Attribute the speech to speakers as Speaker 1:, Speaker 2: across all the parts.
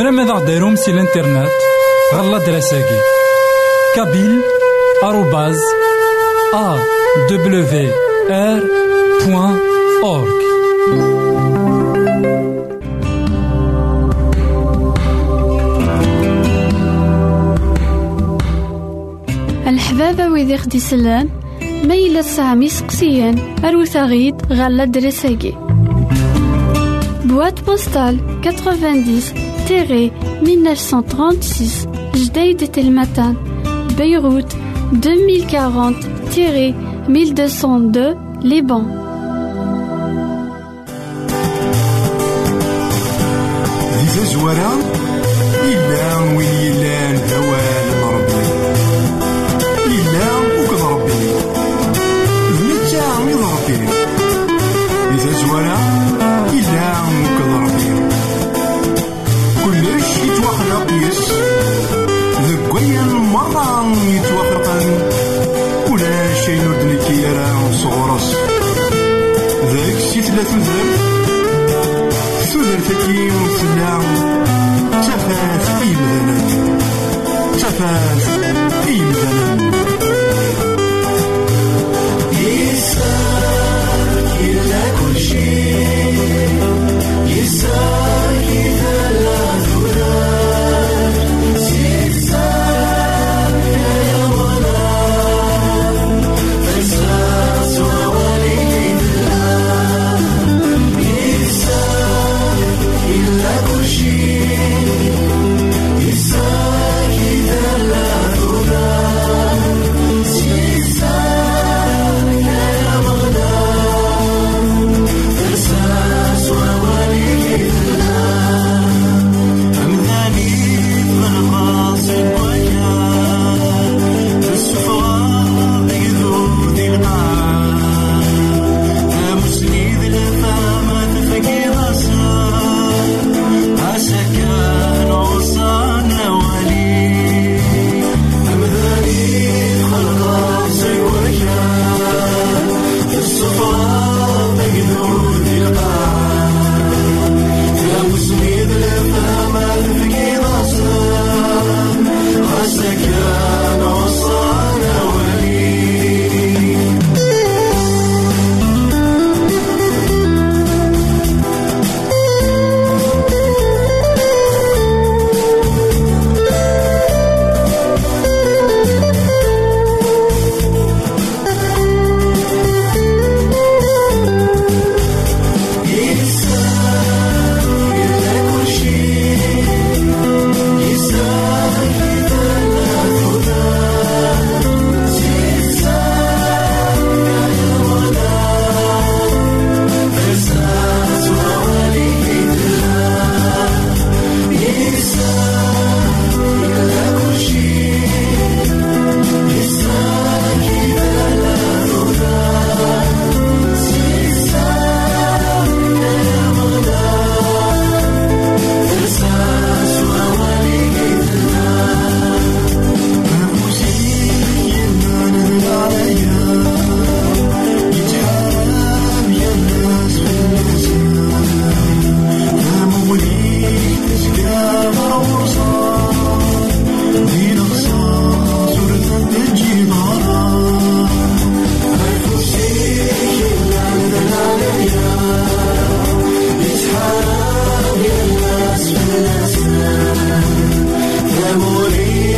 Speaker 1: تمرم ماذا غديرهم سي الانترنت غالا دراساكي كابيل آروباز أ دبليو آر بوان أورك
Speaker 2: الحبابة ويدي خدي سلان ما سامي سقسيان أروثا غيد غالا دراساكي. بواد بوستال 90 1936 Jdeïd Telmatan, Beyrouth 2040-1202 Liban.
Speaker 3: time. por.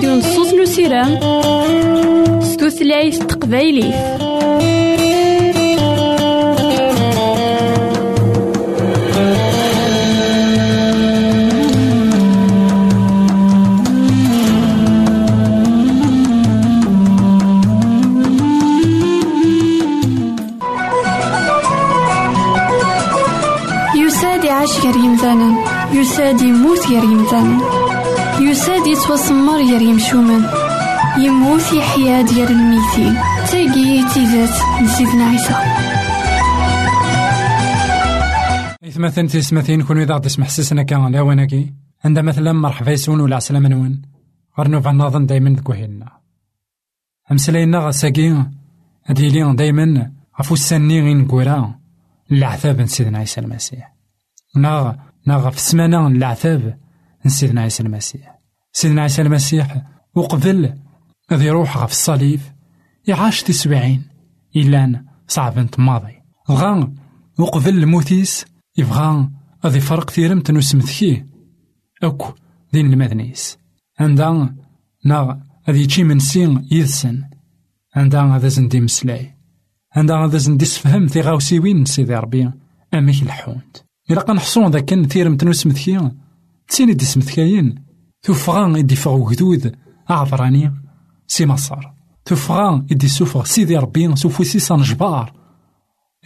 Speaker 2: داك الراديو نصوص نسيرام ستوثلايف تقبايلي يساد يعيش غير يمثالا يساد يموت غير يمثالا يساد يتوسمر غير يمشومان يموت يحيا ديال الميتين تاقي تيزات لسيدنا عيسى.
Speaker 1: إثمثن تسمثين كون إذا تسمح سسنا كان لا وناكي. عندما مثلا مرحبا يسون ولا عسلامة نون. غرنو فناظن دايما ذكوهيلنا أمسلاينا غساكي. هادي دايما. عفو السني غين كورا. العذاب سيدنا عيسى المسيح. ناغ ناغ في السمانة العذاب. سيدنا عيسى المسيح. سيدنا عيسى المسيح وقبل غادي يروح في الصليب يعاش تسبعين إلا صعب ماضي. بغا وقبل الموتيس يبغى غادي يفرق تيرمت نسمثكيه أكو دين المدنيس. عندها ناغ غادي يجي من سين يدسن عندها غادا زندي مسلاي عندها غادا زندي سفهم تيغاوسيوين سيدي ربي. أميك الحونت إلا قنحصون ذاك تيرمت نسمثكيه تسيني دي سمثكاين توفغان إدي فغ وجدود أعبراني. سي مصر توفغان إدي سوفغ سيدي ربي سوفوسي سنجبار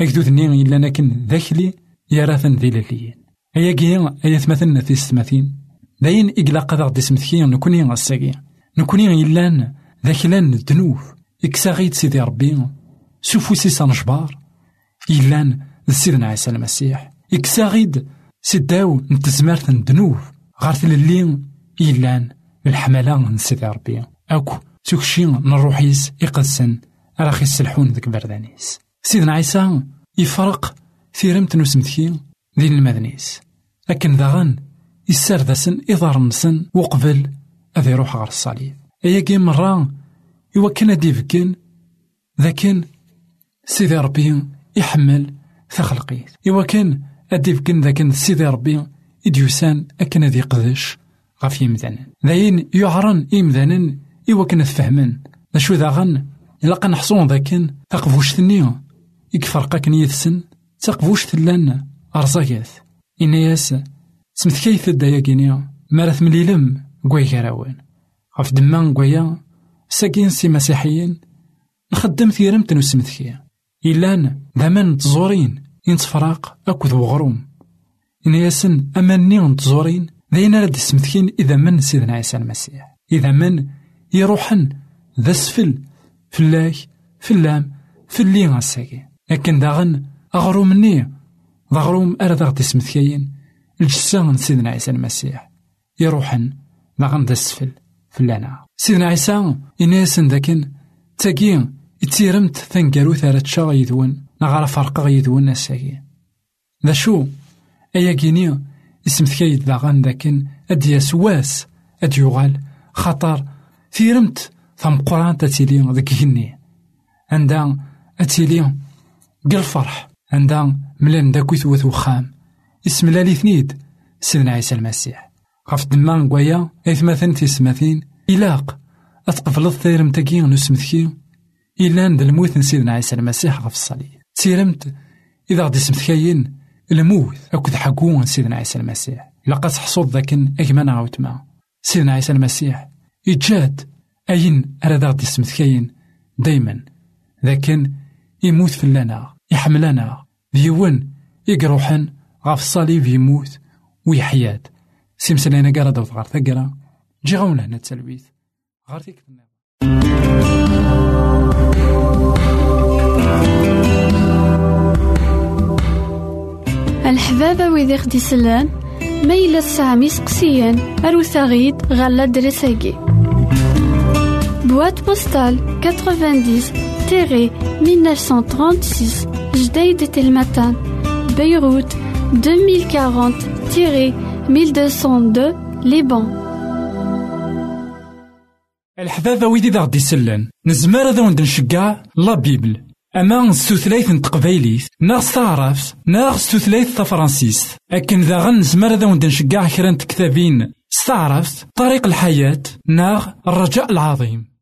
Speaker 1: أكدود نين إلا ناكن ذاكلي يراثن ذي لليين أيا كيا أيا ثمثلنا في ستماثين داين إقلا قدر دي سمثكيا نكوني غساكي نكوني إلان ذاكلان الدنوف إكساغيد سيدي ربي. سوفوسي سنجبار إلان سيدنا عيسى المسيح. إكساغيد سداو نتزمارت ندنوف غارت للي إيلان الحملة من سيدي ربي. أكو سوكشي نروحيس إقدسن راخي يسلحون ذك بردانيس. سيدنا عيسى يفرق ثيرمت نسمتكي ذي المدنيس. لكن ذاغن يسار ذاسن إضار نسن وقبل أذي يروح غار الصليب. أيا كي مرة كان ديفكن ذاكن سيدي ربي يحمل ثخلقيت إوا كان أدي فكن ذاك سيدي ربي إديوسان أكن ذي قدش غف يمدانن ذاين يعرن إمدانن إوا كنا تفهمن ذا ذا غن إلا قنحصون ذاكن تقفوش ثنيا يكفرقاك نيثسن تقفوش ثلان أرزاكاث إنا ياس سمث كيث الدايا كينيا مارث مليلم قوي كراوان غف دمان قويا. ساكين سي مسيحيين. نخدم ثيرمت نسمثكيا إلان ذمان تزورين. ينتفراق أكد وغروم إن ياسن أماني نتزورين ذاين راد السمتكين إذا من سيدنا عيسى المسيح. إذا من يروحن ذا سفل فلاك فلام فلي غاساكي. لكن داغن أغروم ني ضغروم أرد غدي سمتكين الجسان سيدنا عيسى المسيح. يروحن داغن ذا السفل فلانا سيدنا عيسى إناسن ذاكن تاكين يتيرمت ثنقارو ثارت شاغ يذون نغارا فرقا يذون ناساكي. ذا شو؟ كيني اسم ثكايد داغن ذاكن أد يسواس أد يغال خطر ثيرمت ثم قران تتيلي ذاك هني عندها أتيلي قل فرح عندها ملان داكو ثوث وخام اسم لالي ثنيد سيدنا عيسى المسيح غف دمان قويا إثماثن تسماثين إلاق أتقفل الثيرم تاكي نسمثكي إلا ذا الموت سيدنا عيسى المسيح غف الصليب تيرمت إذا غدي سمثكاين الموت أكد حقون سيدنا عيسى المسيح. لقد حصود ذاكن أجمانا عوتما سيدنا عيسى المسيح إجاد أين أراد غدي سمثكاين دايما. لكن يموت في لنا يحملنا. ديون يقروحن غاف الصليب يموت ويحياد سيمسلينا قرا دوت غار ثقرا جي غون لهنا التلويث. غار تيك
Speaker 2: الحبابة ويدي خدي سلان ميلا سامي سقسيان أروثاغيد غالا دريساكي. Boîte postale 90-1936 Jdeï de Telmatan Beyrouth 2040-1202 Liban
Speaker 1: الحبابة ويدي ذا غدي سلان نزمار ذا وند نشقع لا بيبل. أما ستوثلايث n تقبايليت ناغ ستعرفت ناغ ستوثلايث تفرانسيست أكن ذا غن نزمار ذا وند نشقع كرا كتابين
Speaker 3: استعرفت طريق الحياة ناغ الرجاء العظيم.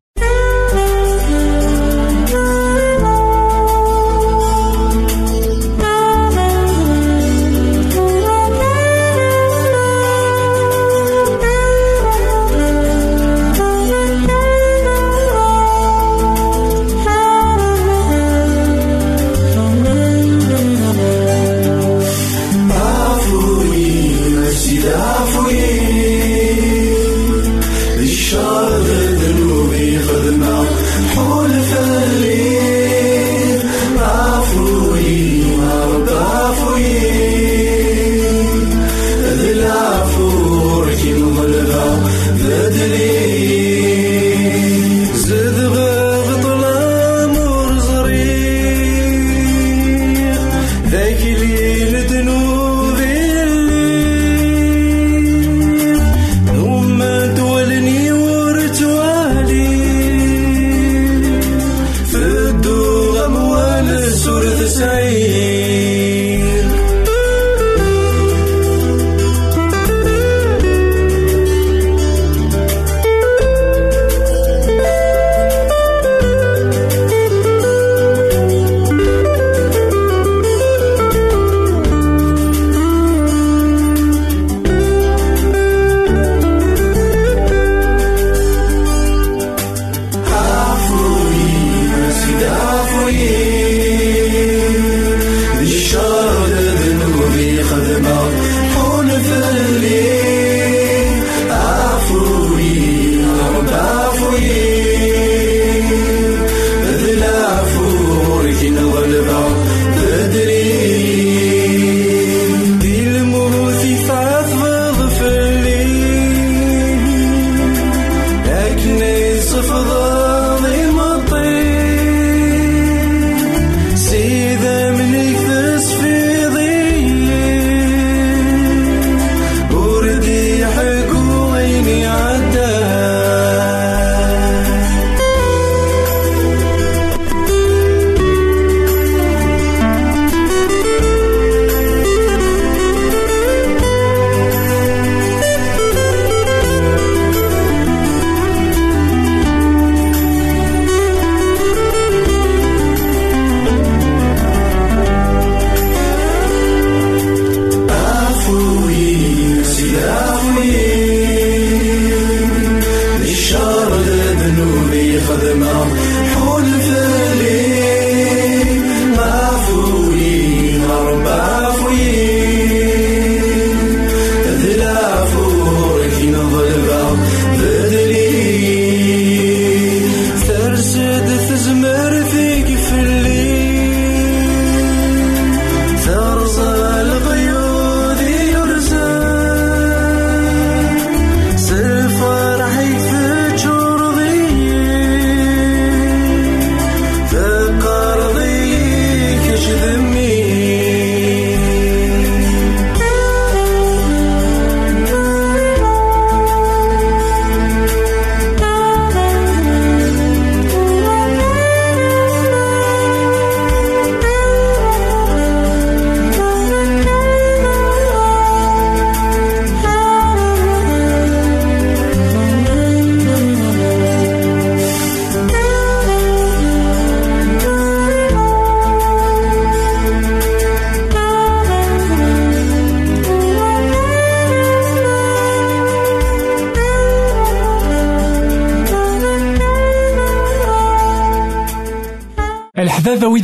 Speaker 3: ويدي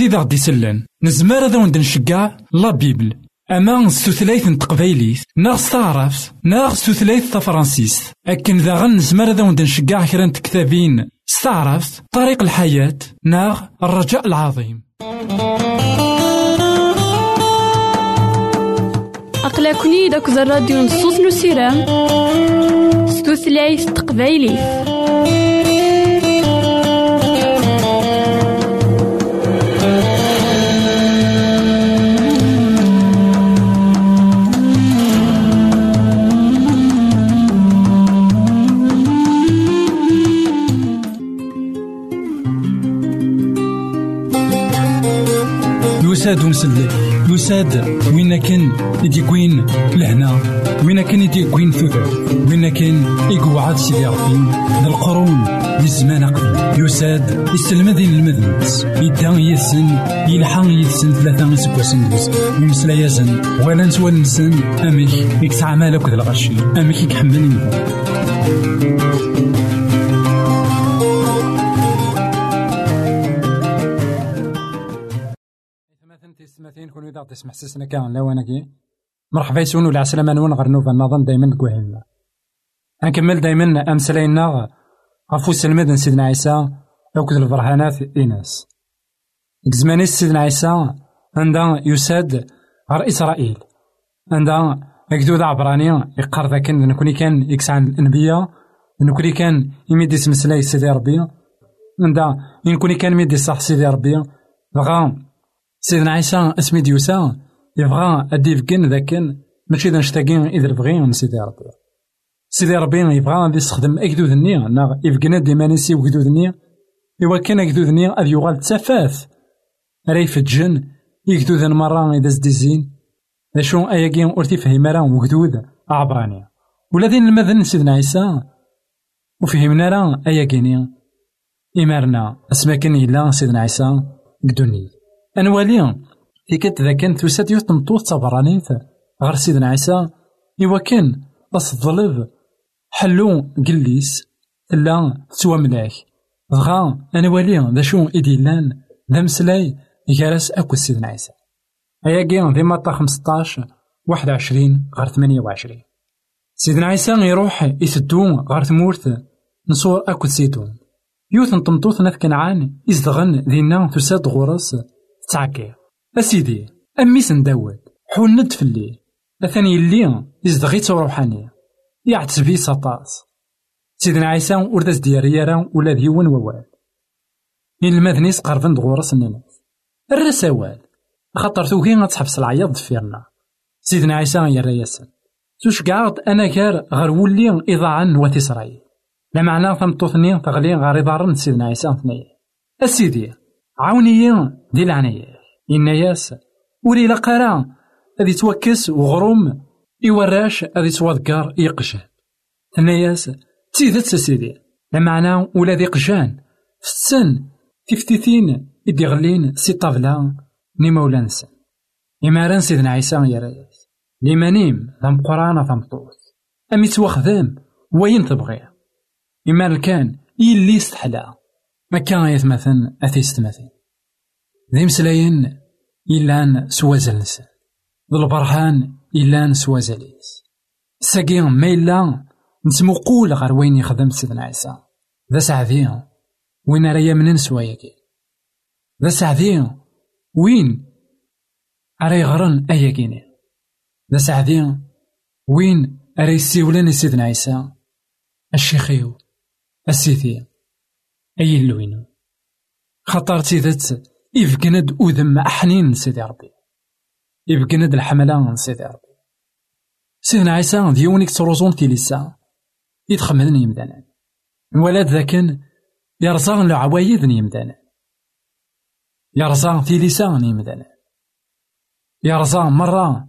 Speaker 3: ذا غدي سلان. نزمار هذا وند نشقع لا بيبل. أما ستوثلايت n تقبايليت ناغ ستعرفت ناغ ستوثلايت تفرانسيس أكن ذا غن نزمار هذا وند نشقع كرا كتابين ستعرفت طريق الحياة ناغ الرجاء العظيم.
Speaker 2: أقلكني داك الراديو نصوص نسيران ستوثلايت تقبايليت
Speaker 3: يساد مسلم
Speaker 1: يساد وين كان يديكوين لهنا؟ وين كان يديكوين ثوثر وين كان يقعد سيدي ربي؟ القرون للزمان قبل. يساد يستلمذ المذنبس يدا يسن يلحق يسن ثلاثة سكواسن دوز يمسلا يزن ولا نسوى نسن أميك يكسع مالك ذا الغشي. أميك يكحمل تسمثين كون إذا تسمح سسنا كان لوانكي مرحبا يسون ولا عسلامة نون غير نوفا النظام دايما كوهينا نكمل دايما أمسلاينا غفو سلمد سيدنا عيسى أوكد الفرحانات إناس زماني سيدنا عيسى عندها يساد غير إسرائيل. عندها أكدود عبراني يقار ذاك نكوني كان يكسع الأنبياء نكوني كان يميدي سمسلاي سيدي ربي. عندها نكوني كان ميدي صح سيدي ربي. بغا سيدنا عيسى اسمي ديوسا. يبغى أدي فكين ذاكن. ماشي ذا نشتاقين إذا بغي من سيدي ربي. سيدي ربي يبغى غادي يستخدم أكدود النية. نا يفكنا ديما نسي وكدود النية. إوا كان أكدود النية أذ يغال تسافاث. راه يفجن يكدود مرة إذا ذا شو أياكي ور تيفهم راه وكدود عبرانية ولا ذين المذن سيدنا عيسى؟ وفهمنا راه أياكيني إمارنا. أسماكن إلا سيدنا عيسى. قدوني أنوالي. في كت ذا كان توسات يوت تمطوط تبرانيت غير سيدنا عيسى. إوا كان أصدلب حلو قليس. لا تسوى ملاك. دغا أنوالي. ذا شو إديلان ذا مسلاي. يجالس أكو سيدنا عيسى. أيا ذي مطا خمسطاش. واحد وعشرين غير ثمانية وعشرين. سيدنا عيسى يروح يسدو غير ثمورث. نصور أكو سيتون يوث نطمطوث ناف كنعان. يزدغن ذينا تساد غورس. تعكي أسيدي أميس نداود حوند فلي. أثاني اللي يزدغي روحاني. يعتسبي سطاس سيدنا عيسى ورداس دياري يرى ولا ديون ووال إن المذنيس قربن دغورس الناس الرسوال خاطر توكي غتحبس العياط دفيرنا سيدنا عيسى يرى ياسن توش قاعد أنا كار غير ولي إضاعا نوات إسرائيل لا معنى ثمطوثني تغلي غير إضارن سيدنا عيسى ثنيا أسيدي عاوني دي العناية إن ياس ولي لقرا أذي توكس وغروم إوراش أذي توذكر يقجان تناياس تيدت سيدي لمعنى ولا ذي قجان في السن تفتيثين إدي غلين سي طابلا ني مولانسا إماران سيدنا عيسى يا رياس لمانيم ذم قرآن ذم طوس. أمي توخذام وين تبغي؟ إما كان يلي استحلا ما كان يتمثل أثيست مثل ذي مسلاين إلان سوازلس. ذو البرهان إلان سوازليس ساقي ما إلا نتمقول غير وين يخدم سيدنا عيسى. ذا سعدي وين راه يمنن سواياكي ذا سعدي وين راه يغرن أياكيني ذا سعدي وين راه يسيولن سيدنا عيسى. الشيخيو السيثي أي اللوينو خطر تيدت إفقند أذم أحنين سيدي ربي إفقند الحملة سيدي ربي سيدنا عيسى ديونيك تروزون تيليسا يتخمدن يمدانا الولاد ذاكن يرزان العوايد يمدانا يرزان تيليسا يمدانا يرزان مرة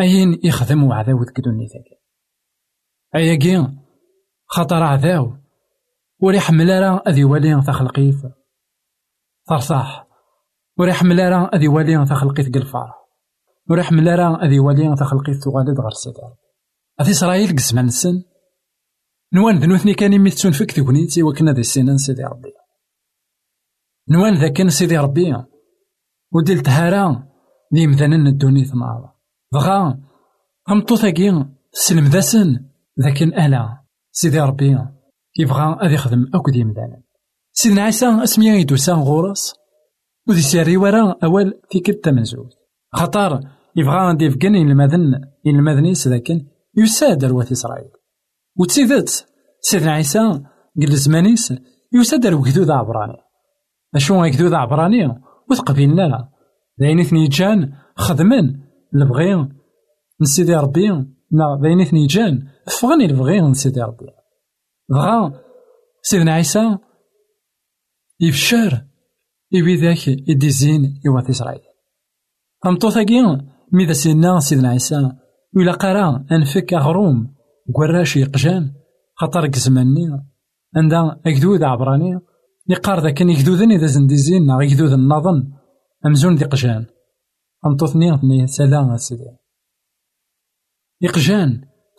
Speaker 1: أين يخدم وعذاو ذكدوني ذاك أياكي خطر عذاو وري حمل راه أذي والي تخلقيف فرصاح. وري حمل راه أذي والي تخلقيف قلفار. وري حمل راه أذي والي تخلقيف تغالد غير سيدار أذي إسرائيل قسمان السن نوان ذنوثني كان يميتسون فيك تكونيتي وكنا ذي السنان سيدي ربي. نوان ذا كان سيدي ربي. وديل تهارا دي مثلا الدوني ثمار بغا أمطو ثاقي سلم ذا سن. ذاك ألا سيدي ربي. كيبغى أذ يخدم أكد يمدانا. سيدنا عيسى اسميا يدوسا غورس وذي سيري ورا أول في كل تمنزوت خطر يبغى غادي يفكن المذن المذنيس لكن يساد روات إسرائيل. وتسيدت سيدنا عيسى قل زمانيس يساد الوكدود عبراني. أشو يكدود عبراني؟ وتقبلنا ذاين اثني جان خدمن لبغي نسيدي ربي نا ذاين اثني جان فغني لبغي نسيدي ربي. دغا سيدنا عيسى يفشر يبي ذاك يديزين يوات إسرائيل أمطوثاكي ميدا سيدنا سيدنا عيسى ولا قرا أنفك أغروم قراش يقجان خاطر كزماني عندها أكدود عبراني يقار ذاك يكدودن إذا زنديزين نا يكدود النظن أمزون دي قجان أمطوثني ثني سلام سيدي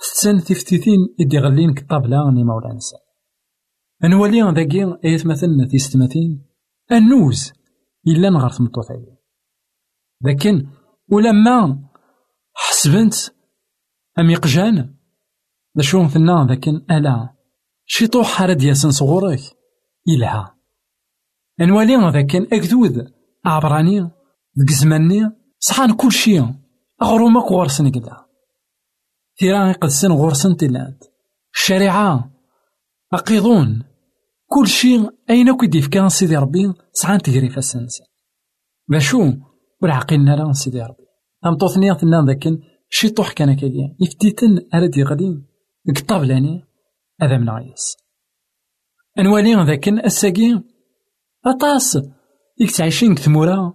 Speaker 1: ستان تفتيتين إدي غلين كطابلة ني مولانا أنوالي ذاكي إيت مثلنا تيستماتين النوز إلا نغار تمطوثايا لكن ولما حسبنت أم يقجان دا شو مثلنا لكن ألا شي طوح حرد ياسن صغورك إلها أنوالي ذاكن أكدود عبراني ديك زماني صحان كل شي أغرومك غورسن كدا تيران يقدسن غورسن تيلات الشريعة أقيضون. كل شيء أين كي كان سيدي ربي؟ سعان تجري فاسنسي باشو ولا عقلنا لا سيدي ربي. أم توثني ثنا ذاك شي طوح كان كاين يفتيتن أرد يغلي ديك الطابلاني هذا من عيس. أنوالي ذاك الساقي أطاس ديك تعيشين كتمورا.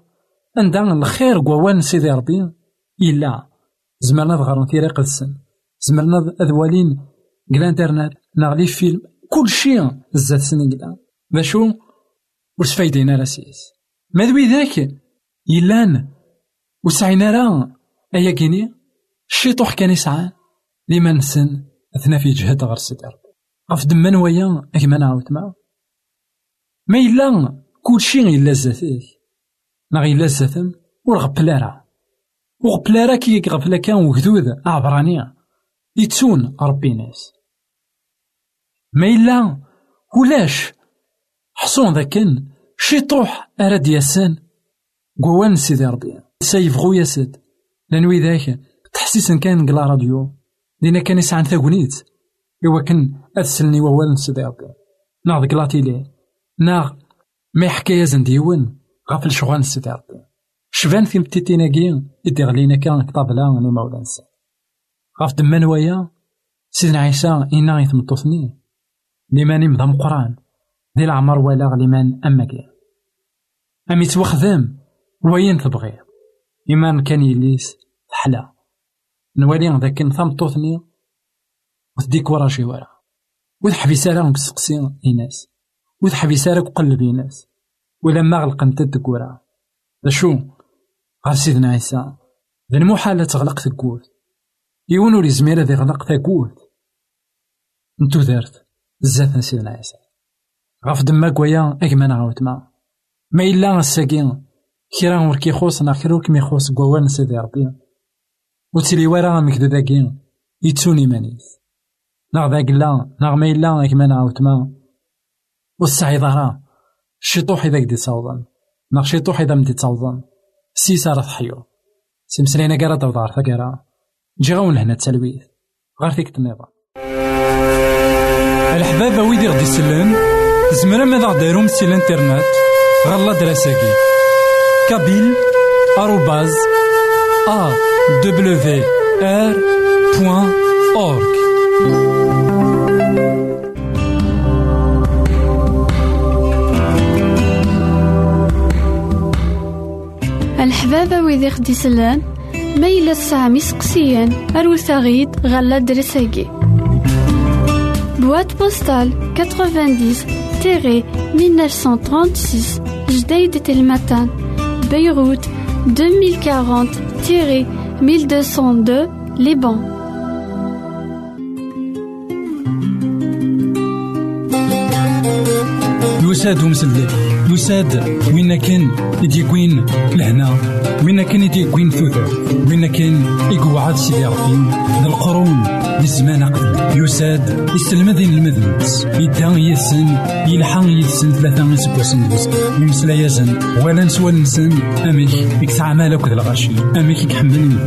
Speaker 1: عندها الخير قوان سيدي ربي. إلا زمرنا ظهرنا تيري قدسن زمرنا أذوالين قلا إنترنت نغلي فيلم كل شيء زاد سنين قدا باشو وش فايدين راسيس ما ذوي ذاك؟ يلان وسعينا راه أيا كيني؟ الشيطوح كان يسعى لما نسن أثناء في جهة غير سيدي ربي غف دمان ويا أكما نعاود ما ما إلا كل شيء إلا زاتيه نا إلا زاتم ورغبلا راه وغبلا راه كي غفلا كان وجدود عبرانية يتسون ربي ناس ما إلا ولاش؟ حصون ذاكن شي طوح أراد ياسان قوان سيدي ربي. سيفغو ياسد لانوي ذاك تحسيس كان قلا راديو. لينا كان يسعن ثاقونيت إوا كان أتسلني ووال سيدي ربي. ناغ قلاتي ليه ناغ ما يحكي يزن ديون غافل شغال سيدي ربي. شبان في متيتيناكي إدي غلينا كان كطابلا ني مولا غاف دمان ويا؟ سيدنا عيسى إنا يتمطوثني لمن مضى مقران. دي العمر ولا لمن أما كي أم يتوخذم؟ وين تبغي؟ إيمان كان يليس حلا نوالي ذاك ثمطوثني وتديك ورا شي ورا. وتحبيس راهم كسقسي الناس وتحبيس راك قلب الناس ولما غلقنت الدكورة شو غير سيدنا عيسى ذا المحال تغلق يون ولي زميرة ذي غلق تقول نتو دارت بزاف سيدنا عيسى. غاف دما كويا أكما نعاود ما. ما إلا الساكين. كيرا ور كيخوص نا كيرا ور كيميخوص كوان سيدي ربي. وتسلي ورا مكدو داكي يتسوني مانيس. ناغ ذاك لا ناغ ما إلا أكما نعاود ما. والسعي ظهرا. شيطوح إذا كدي تصوضن ناغ شيطوح إذا مدي تصوضن سيسا راه تحيو. سمسلينا كارا دوضار ثاكارا جي غاون هنا تسلويث غير فيك النظام الحباب ويدي غدي يسلن زمرا ماذا غديرهم سي الانترنت؟ غالا دراساكي. كابيل آروباز أ دبليو آر بوان أورك
Speaker 2: الحبابة ويدي خدي سلان ميلا سامي سقسيان أروثاغيد غالا درساكي Boîte postale 90-1936 Jdeïd Telmatan Beyrouth 2040-1202 Liban
Speaker 1: يساد ومسلي يساد وين كان يديكوين لهنا؟ وين كان يديكوين ثوثر وين كان يقعد سيدي ربي؟ القرون للزمان قبل. يساد يستلمذ المذنبس يدان يسن يلحق يسن ثلاثة يسكوسن يمسلا يزن ولا نسوى نسن. أميك يكسع مالك ذا الغاشي. أميك يكحمل